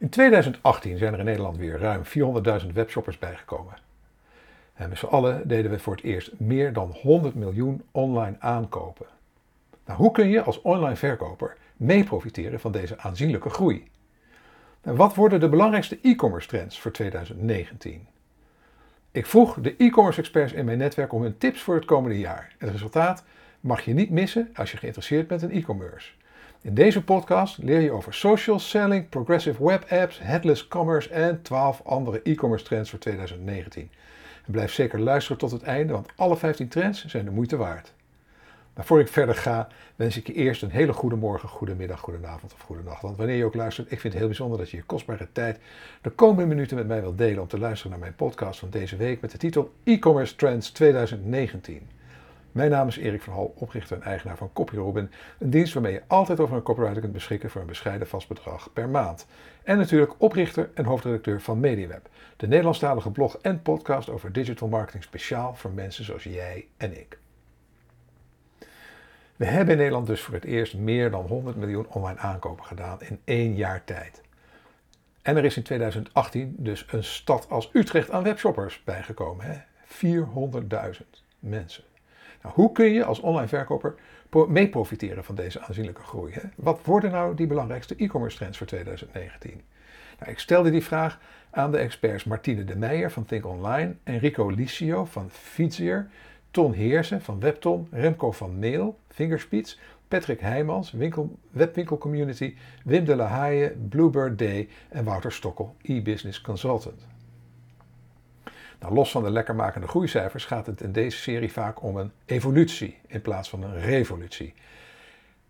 In 2018 zijn er in Nederland weer ruim 400.000 webshoppers bijgekomen. En met z'n allen deden we voor het eerst meer dan 100 miljoen online aankopen. Nou, hoe kun je als online verkoper mee profiteren van deze aanzienlijke groei? En wat worden de belangrijkste e-commerce trends voor 2019? Ik vroeg de e-commerce experts in mijn netwerk om hun tips voor het komende jaar. Het resultaat mag je niet missen als je geïnteresseerd bent in e-commerce. In deze podcast leer je over social selling, progressive web apps, headless commerce en 12 andere e-commerce trends voor 2019. En blijf zeker luisteren tot het einde, want alle 15 trends zijn de moeite waard. Maar voor ik verder ga, wens ik je eerst een hele goede morgen, goede middag, goede avond of goede nacht. Want wanneer je ook luistert, ik vind het heel bijzonder dat je je kostbare tijd de komende minuten met mij wilt delen om te luisteren naar mijn podcast van deze week met de titel E-Commerce Trends 2019. Mijn naam is Erik van Hal, oprichter en eigenaar van CopyRobin, een dienst waarmee je altijd over een copywriter kunt beschikken voor een bescheiden vast bedrag per maand. En natuurlijk oprichter en hoofdredacteur van MediaWeb, de Nederlandstalige blog en podcast over digital marketing speciaal voor mensen zoals jij en ik. We hebben in Nederland dus voor het eerst meer dan 100 miljoen online aankopen gedaan in één jaar tijd. En er is in 2018 dus een stad als Utrecht aan webshoppers bijgekomen. 400.000 mensen. Nou, hoe kun je als online verkoper mee profiteren van deze aanzienlijke groei? Hè? Wat worden nou die belangrijkste e-commerce trends voor 2019? Nou, ik stelde die vraag aan de experts Martine de Meijer van Think Online, Enrico Licio van Fizier, Ton Heersen van Webton, Remco van Mail, Fingerspits, Patrick Heijmans, winkel, Webwinkel Community, Wim de la Haye, Bluebird Day en Wouter Stokkel, e-business consultant. Nou, los van de lekkermakende groeicijfers gaat het in deze serie vaak om een evolutie in plaats van een revolutie.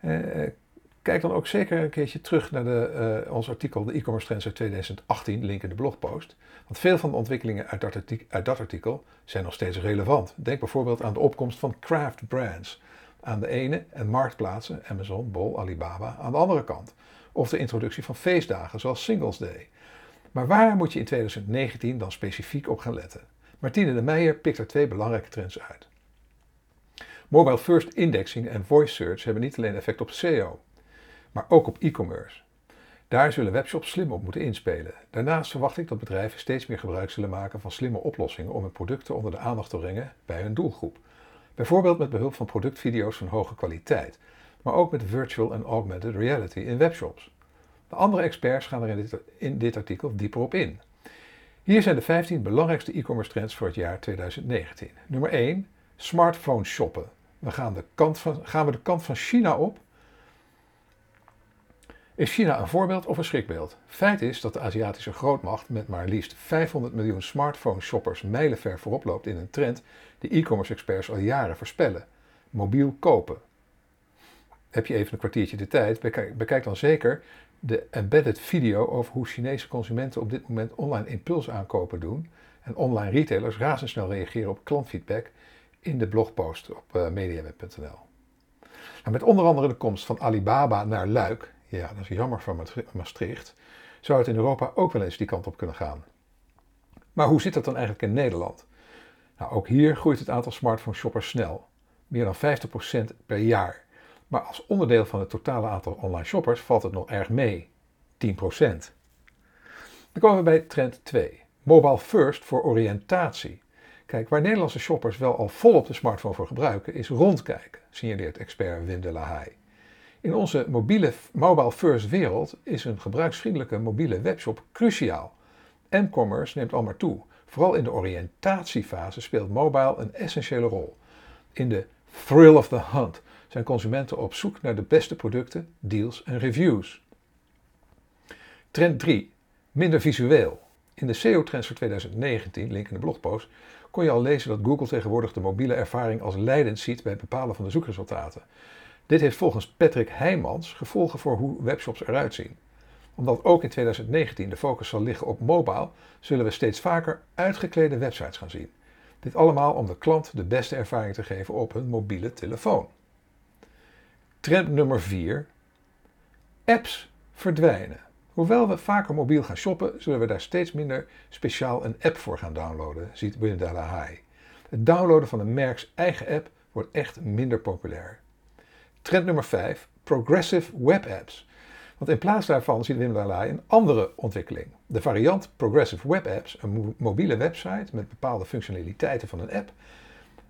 Eh, eh kijk dan ook zeker een keertje terug naar de, uh, ons artikel De e-commerce trends uit 2018, link in de blogpost. Want veel van de ontwikkelingen uit dat, uit dat artikel zijn nog steeds relevant. Denk bijvoorbeeld aan de opkomst van craft brands aan de ene en marktplaatsen, Amazon, Bol, Alibaba, aan de andere kant. Of de introductie van feestdagen zoals Singles Day. Maar waar moet je in 2019 dan specifiek op gaan letten? Martine de Meijer pikt er twee belangrijke trends uit. Mobile First Indexing en Voice Search hebben niet alleen effect op SEO, maar ook op e-commerce. Daar zullen webshops slim op moeten inspelen. Daarnaast verwacht ik dat bedrijven steeds meer gebruik zullen maken van slimme oplossingen om hun producten onder de aandacht te brengen bij hun doelgroep. Bijvoorbeeld met behulp van productvideo's van hoge kwaliteit, maar ook met virtual en augmented reality in webshops. De andere experts gaan er in dit, artikel dieper op in. Hier zijn de 15 belangrijkste e-commerce trends voor het jaar 2019. Nummer 1, smartphone shoppen. We gaan, de kant van, gaan we de kant van China op? Is China een voorbeeld of een schrikbeeld? Feit is dat de Aziatische grootmacht met maar liefst 500 miljoen smartphone shoppers mijlenver voorop loopt in een trend die e-commerce experts al jaren voorspellen: mobiel kopen. Heb je even een kwartiertje de tijd, bekijk dan zeker de embedded video over hoe Chinese consumenten op dit moment online impulsaankopen doen en online retailers razendsnel reageren op klantfeedback in de blogpost op uh, mediaweb.nl. Nou, met onder andere de komst van Alibaba naar Luik, ja dat is jammer van Maastricht, zou het in Europa ook wel eens die kant op kunnen gaan. Maar hoe zit dat dan eigenlijk in Nederland? Nou, ook hier groeit het aantal smartphone shoppers snel, meer dan 50% per jaar. Maar als onderdeel van het totale aantal online shoppers valt het nog erg mee, 10%. Dan komen we bij trend 2. Mobile first voor oriëntatie. Kijk, waar Nederlandse shoppers wel al volop de smartphone voor gebruiken, is rondkijken, signaleert expert Wim de la Haye. In onze mobiele, mobile first wereld is een gebruiksvriendelijke mobiele webshop cruciaal. M-commerce neemt al maar toe. Vooral in de oriëntatiefase speelt mobile een essentiële rol. In de thrill of the hunt zijn consumenten op zoek naar de beste producten, deals en reviews. Trend 3. Minder visueel. In de SEO-trends voor 2019, link in de blogpost, kon je al lezen dat Google tegenwoordig de mobiele ervaring als leidend ziet bij het bepalen van de zoekresultaten. Dit heeft volgens Patrick Heijmans gevolgen voor hoe webshops eruit zien. Omdat ook in 2019 de focus zal liggen op mobile, zullen we steeds vaker uitgeklede websites gaan zien. Dit allemaal om de klant de beste ervaring te geven op hun mobiele telefoon. Trend nummer 4. Apps verdwijnen. Hoewel we vaker mobiel gaan shoppen, zullen we daar steeds minder speciaal een app voor gaan downloaden, ziet Wim High. Het downloaden van een merks eigen app wordt echt minder populair. Trend nummer 5. Progressive web apps. Want in plaats daarvan ziet Wim een andere ontwikkeling. De variant Progressive Web Apps, een mobiele website met bepaalde functionaliteiten van een app,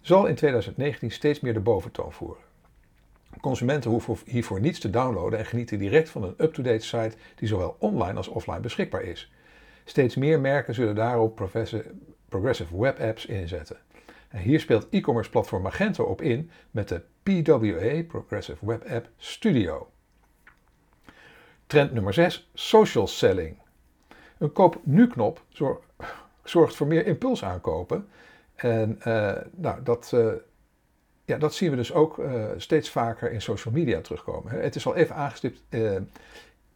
zal in 2019 steeds meer de boventoon voeren. Consumenten hoeven hiervoor niets te downloaden en genieten direct van een up-to-date site die zowel online als offline beschikbaar is. Steeds meer merken zullen daarop progressive web apps inzetten. En hier speelt e-commerce platform Magento op in met de PWA, Progressive Web App Studio. Trend nummer 6, social selling. Een koop nu knop zorgt voor meer impuls aankopen. En uh, nou, dat, uh, ja, dat zien we dus ook uh, steeds vaker in social media terugkomen. Het is al even aangestipt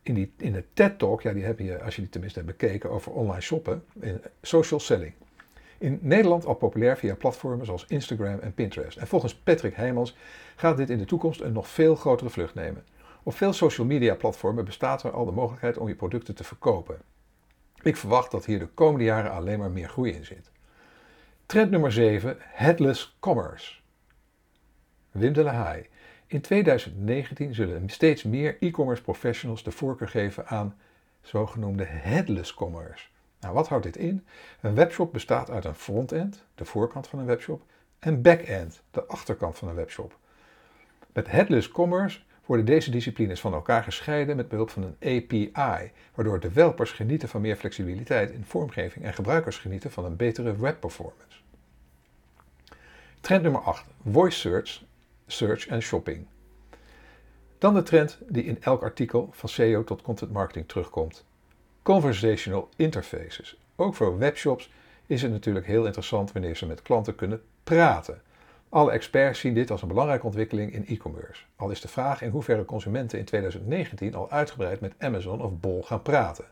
in, die, in de TED-talk, ja, die heb je, als je die tenminste hebt bekeken, over online shoppen, in social selling. In Nederland al populair via platformen zoals Instagram en Pinterest. En volgens Patrick Heijmans gaat dit in de toekomst een nog veel grotere vlucht nemen. Op veel social media platformen bestaat er al de mogelijkheid om je producten te verkopen. Ik verwacht dat hier de komende jaren alleen maar meer groei in zit. Trend nummer 7, headless commerce. Wim de la Haye. In 2019 zullen steeds meer e-commerce professionals de voorkeur geven aan zogenoemde headless commerce. Nou, wat houdt dit in? Een webshop bestaat uit een frontend, de voorkant van een webshop, en backend, de achterkant van een webshop. Met headless commerce worden deze disciplines van elkaar gescheiden met behulp van een API, waardoor developers genieten van meer flexibiliteit in vormgeving en gebruikers genieten van een betere webperformance. Trend nummer 8: Voice search, search en shopping. Dan de trend die in elk artikel van SEO tot content marketing terugkomt. Conversational interfaces. Ook voor webshops is het natuurlijk heel interessant wanneer ze met klanten kunnen praten. Alle experts zien dit als een belangrijke ontwikkeling in e-commerce. Al is de vraag in hoeverre consumenten in 2019 al uitgebreid met Amazon of Bol gaan praten.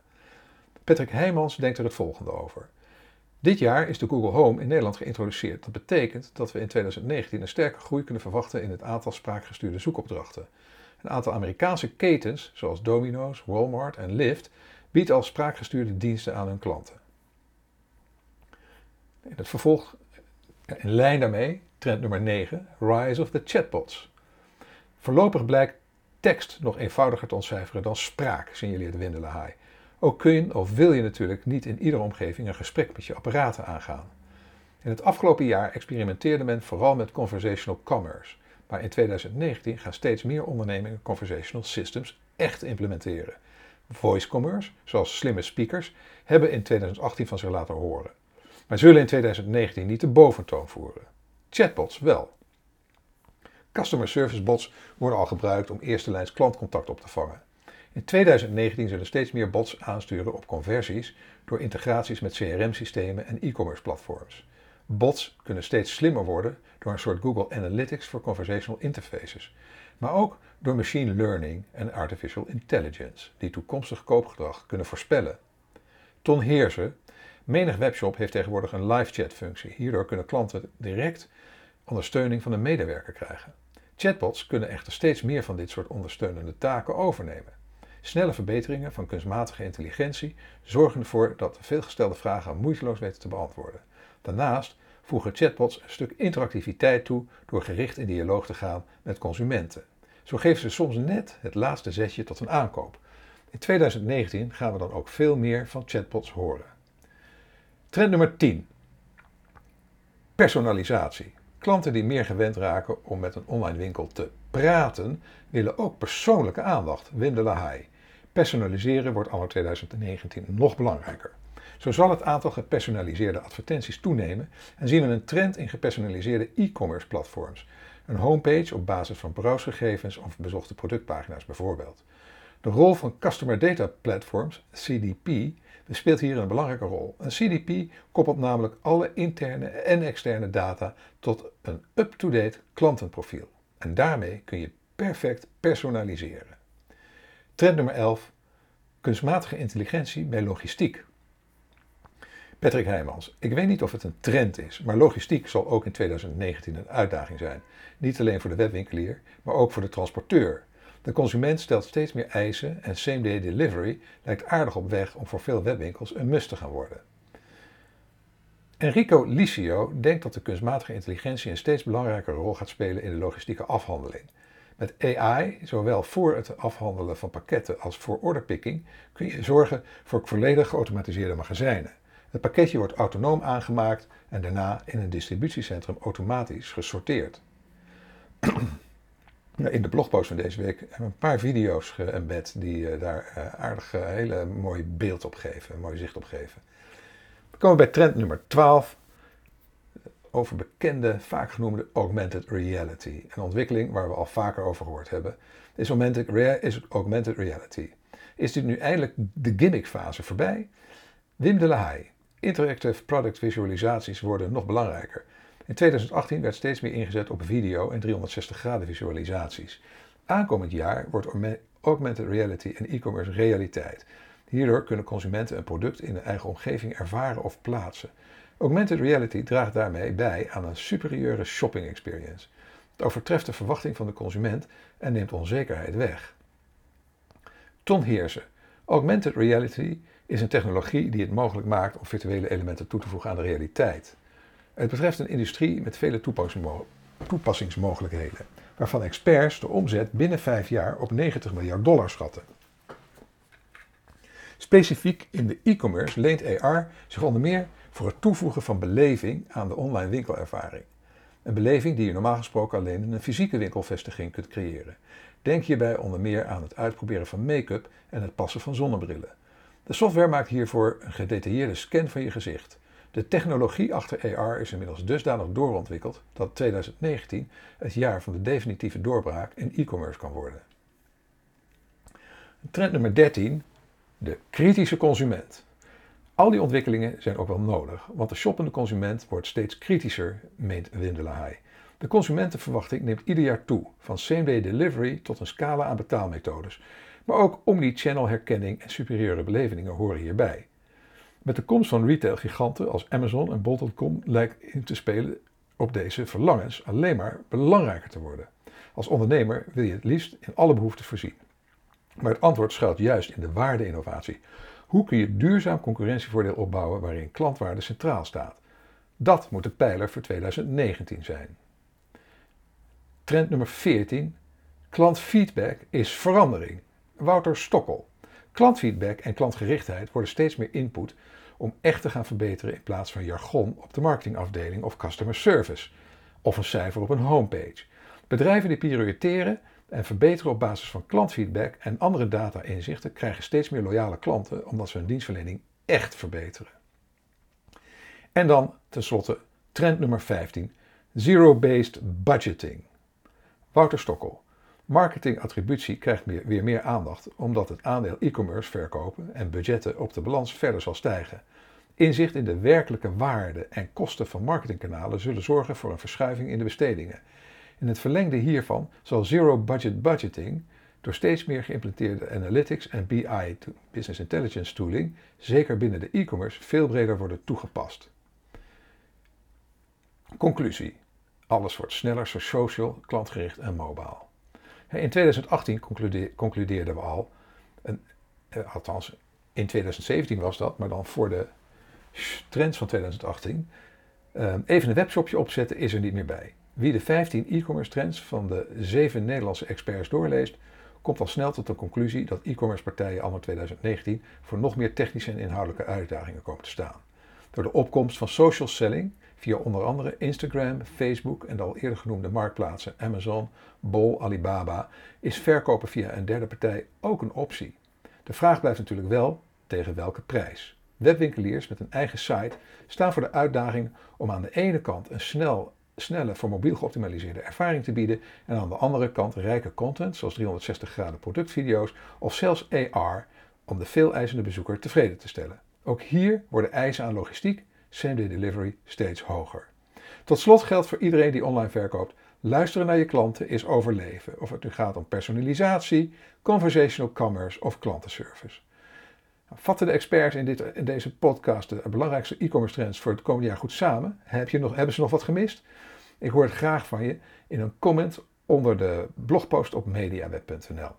Patrick Heijmans denkt er het volgende over. Dit jaar is de Google Home in Nederland geïntroduceerd. Dat betekent dat we in 2019 een sterke groei kunnen verwachten in het aantal spraakgestuurde zoekopdrachten. Een aantal Amerikaanse ketens, zoals Domino's, Walmart en Lyft, biedt al spraakgestuurde diensten aan hun klanten. In het vervolg, in lijn daarmee, trend nummer 9, Rise of the Chatbots. Voorlopig blijkt tekst nog eenvoudiger te ontcijferen dan spraak, signaleert Windelahaai. Ook kun je of wil je natuurlijk niet in iedere omgeving een gesprek met je apparaten aangaan. In het afgelopen jaar experimenteerde men vooral met conversational commerce, maar in 2019 gaan steeds meer ondernemingen conversational systems echt implementeren. Voice commerce, zoals slimme speakers, hebben in 2018 van zich laten horen, maar zullen in 2019 niet de boventoon voeren. Chatbots wel. Customer service bots worden al gebruikt om eerste lijns klantcontact op te vangen. In 2019 zullen steeds meer bots aansturen op conversies door integraties met CRM-systemen en e-commerce platforms. Bots kunnen steeds slimmer worden door een soort Google Analytics voor conversational interfaces, maar ook door machine learning en artificial intelligence, die toekomstig koopgedrag kunnen voorspellen. Ton Heersen, menig webshop heeft tegenwoordig een live chat functie. Hierdoor kunnen klanten direct ondersteuning van een medewerker krijgen. Chatbots kunnen echter steeds meer van dit soort ondersteunende taken overnemen. Snelle verbeteringen van kunstmatige intelligentie zorgen ervoor dat veelgestelde vragen moeiteloos weten te beantwoorden. Daarnaast voegen chatbots een stuk interactiviteit toe door gericht in dialoog te gaan met consumenten. Zo geven ze soms net het laatste zetje tot een aankoop. In 2019 gaan we dan ook veel meer van chatbots horen. Trend nummer 10. Personalisatie. Klanten die meer gewend raken om met een online winkel te praten, willen ook persoonlijke aandacht. Wim de Personaliseren wordt anno 2019 nog belangrijker. Zo zal het aantal gepersonaliseerde advertenties toenemen en zien we een trend in gepersonaliseerde e-commerce platforms. Een homepage op basis van browsergegevens of bezochte productpagina's bijvoorbeeld. De rol van Customer Data Platforms, CDP, speelt hier een belangrijke rol. Een CDP koppelt namelijk alle interne en externe data tot een up-to-date klantenprofiel. En daarmee kun je perfect personaliseren. Trend nummer 11. Kunstmatige intelligentie bij logistiek. Patrick Heijmans. Ik weet niet of het een trend is, maar logistiek zal ook in 2019 een uitdaging zijn. Niet alleen voor de webwinkelier, maar ook voor de transporteur. De consument stelt steeds meer eisen en same-day delivery lijkt aardig op weg om voor veel webwinkels een must te gaan worden. Enrico Licio denkt dat de kunstmatige intelligentie een steeds belangrijker rol gaat spelen in de logistieke afhandeling. Met AI, zowel voor het afhandelen van pakketten als voor orderpicking, kun je zorgen voor volledig geautomatiseerde magazijnen. Het pakketje wordt autonoom aangemaakt en daarna in een distributiecentrum automatisch gesorteerd. In de blogpost van deze week hebben we een paar video's geëmbed die eh, daar eh, aardig een hele mooi beeld op geven, een mooi zicht op geven. We komen bij trend nummer 12 over bekende, vaak genoemde augmented reality. Een ontwikkeling waar we al vaker over gehoord hebben. Is augmented, is augmented reality. Is dit nu eindelijk de gimmickfase voorbij? Wim de la Haye. Interactive product visualisaties worden nog belangrijker. In 2018 werd steeds meer ingezet op video en 360 graden visualisaties. Aankomend jaar wordt augmented reality en e-commerce realiteit. Hierdoor kunnen consumenten een product in hun eigen omgeving ervaren of plaatsen. Augmented reality draagt daarmee bij aan een superieure shopping experience. Het overtreft de verwachting van de consument en neemt onzekerheid weg. Ton Heersen. Augmented reality is een technologie die het mogelijk maakt om virtuele elementen toe te voegen aan de realiteit. Het betreft een industrie met vele toepassingsmogelijkheden, waarvan experts de omzet binnen vijf jaar op 90 miljard dollar schatten. Specifiek in de e-commerce leent AR zich onder meer voor het toevoegen van beleving aan de online winkelervaring. Een beleving die je normaal gesproken alleen in een fysieke winkelvestiging kunt creëren. Denk hierbij onder meer aan het uitproberen van make-up en het passen van zonnebrillen. De software maakt hiervoor een gedetailleerde scan van je gezicht. De technologie achter AR is inmiddels dusdanig doorontwikkeld dat 2019 het jaar van de definitieve doorbraak in e-commerce kan worden. Trend nummer 13, de kritische consument. Al die ontwikkelingen zijn ook wel nodig, want de shoppende consument wordt steeds kritischer, meent Wim de consumentenverwachting neemt ieder jaar toe, van same-day delivery tot een scala aan betaalmethodes. Maar ook omni-channel herkenning en superieure belevingen horen hierbij. Met de komst van retail-giganten als Amazon en Bol.com lijkt in te spelen op deze verlangens alleen maar belangrijker te worden. Als ondernemer wil je het liefst in alle behoeften voorzien. Maar het antwoord schuilt juist in de waarde-innovatie. Hoe kun je duurzaam concurrentievoordeel opbouwen waarin klantwaarde centraal staat? Dat moet de pijler voor 2019 zijn. Trend nummer 14. Klantfeedback is verandering. Wouter Stokkel. Klantfeedback en klantgerichtheid worden steeds meer input om echt te gaan verbeteren in plaats van jargon op de marketingafdeling of customer service of een cijfer op een homepage. Bedrijven die prioriteren en verbeteren op basis van klantfeedback en andere data-inzichten krijgen steeds meer loyale klanten omdat ze hun dienstverlening echt verbeteren. En dan tenslotte trend nummer 15: Zero-based budgeting. Wouter Stokkel. Marketingattributie krijgt weer meer aandacht omdat het aandeel e-commerce verkopen en budgetten op de balans verder zal stijgen. Inzicht in de werkelijke waarde en kosten van marketingkanalen zullen zorgen voor een verschuiving in de bestedingen. In het verlengde hiervan zal zero budget budgeting door steeds meer geïmplementeerde analytics en BI, business intelligence tooling, zeker binnen de e-commerce, veel breder worden toegepast. Conclusie. Alles wordt sneller, social, klantgericht en mobile. In 2018 concludeerden we al, eh, althans in 2017 was dat, maar dan voor de trends van 2018, eh, even een webshopje opzetten is er niet meer bij. Wie de 15 e-commerce trends van de 7 Nederlandse experts doorleest, komt al snel tot de conclusie dat e-commerce partijen anno 2019 voor nog meer technische en inhoudelijke uitdagingen komen te staan. Door de opkomst van social selling via onder andere Instagram, Facebook en de al eerder genoemde marktplaatsen Amazon, Bol, Alibaba, is verkopen via een derde partij ook een optie. De vraag blijft natuurlijk wel tegen welke prijs. Webwinkeliers met een eigen site staan voor de uitdaging om aan de ene kant een snel, snelle, voor mobiel geoptimaliseerde ervaring te bieden en aan de andere kant rijke content zoals 360 graden productvideo's of zelfs AR om de veel eisende bezoeker tevreden te stellen. Ook hier worden eisen aan logistiek, same-day delivery steeds hoger. Tot slot geldt voor iedereen die online verkoopt: luisteren naar je klanten is overleven. Of het nu gaat om personalisatie, conversational commerce of klantenservice. Vatten de experts in, dit, in, deze podcast de belangrijkste e-commerce trends voor het komende jaar goed samen? Heb je nog, hebben ze nog wat gemist? Ik hoor het graag van je in een comment onder de blogpost op mediaweb.nl.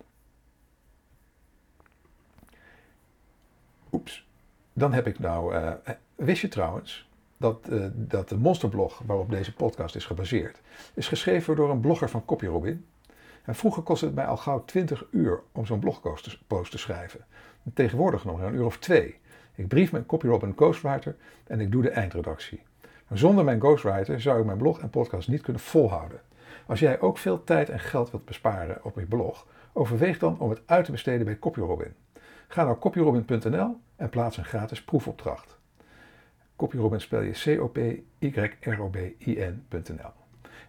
Oeps. Dan heb ik nou. Uh, wist je trouwens dat, uh, dat de monsterblog waarop deze podcast is gebaseerd, is geschreven door een blogger van CopyRobin. En vroeger kostte het mij al gauw 20 uur om zo'n blogpost te schrijven. En tegenwoordig nog een uur of twee. Ik brief mijn CopyRobin ghostwriter en ik doe de eindredactie. Zonder mijn ghostwriter zou ik mijn blog en podcast niet kunnen volhouden. Als jij ook veel tijd en geld wilt besparen op je blog, overweeg dan om het uit te besteden bij CopyRobin. Ga naar copyrobin.nl en plaats een gratis proefopdracht. CopyRobin spel je C-O-P-Y-R-O-B-I-N.nl.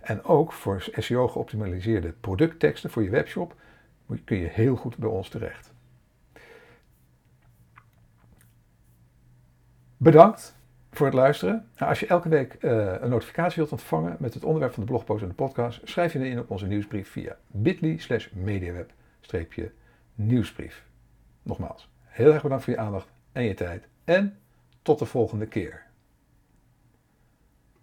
En ook voor SEO geoptimaliseerde productteksten voor je webshop kun je heel goed bij ons terecht. Bedankt voor het luisteren. Nou, als je elke week uh, een notificatie wilt ontvangen met het onderwerp van de blogpost en de podcast, schrijf je in op onze nieuwsbrief via bit.ly slash mediaweb-nieuwsbrief. Nogmaals, heel erg bedankt voor je aandacht en je tijd en tot de volgende keer.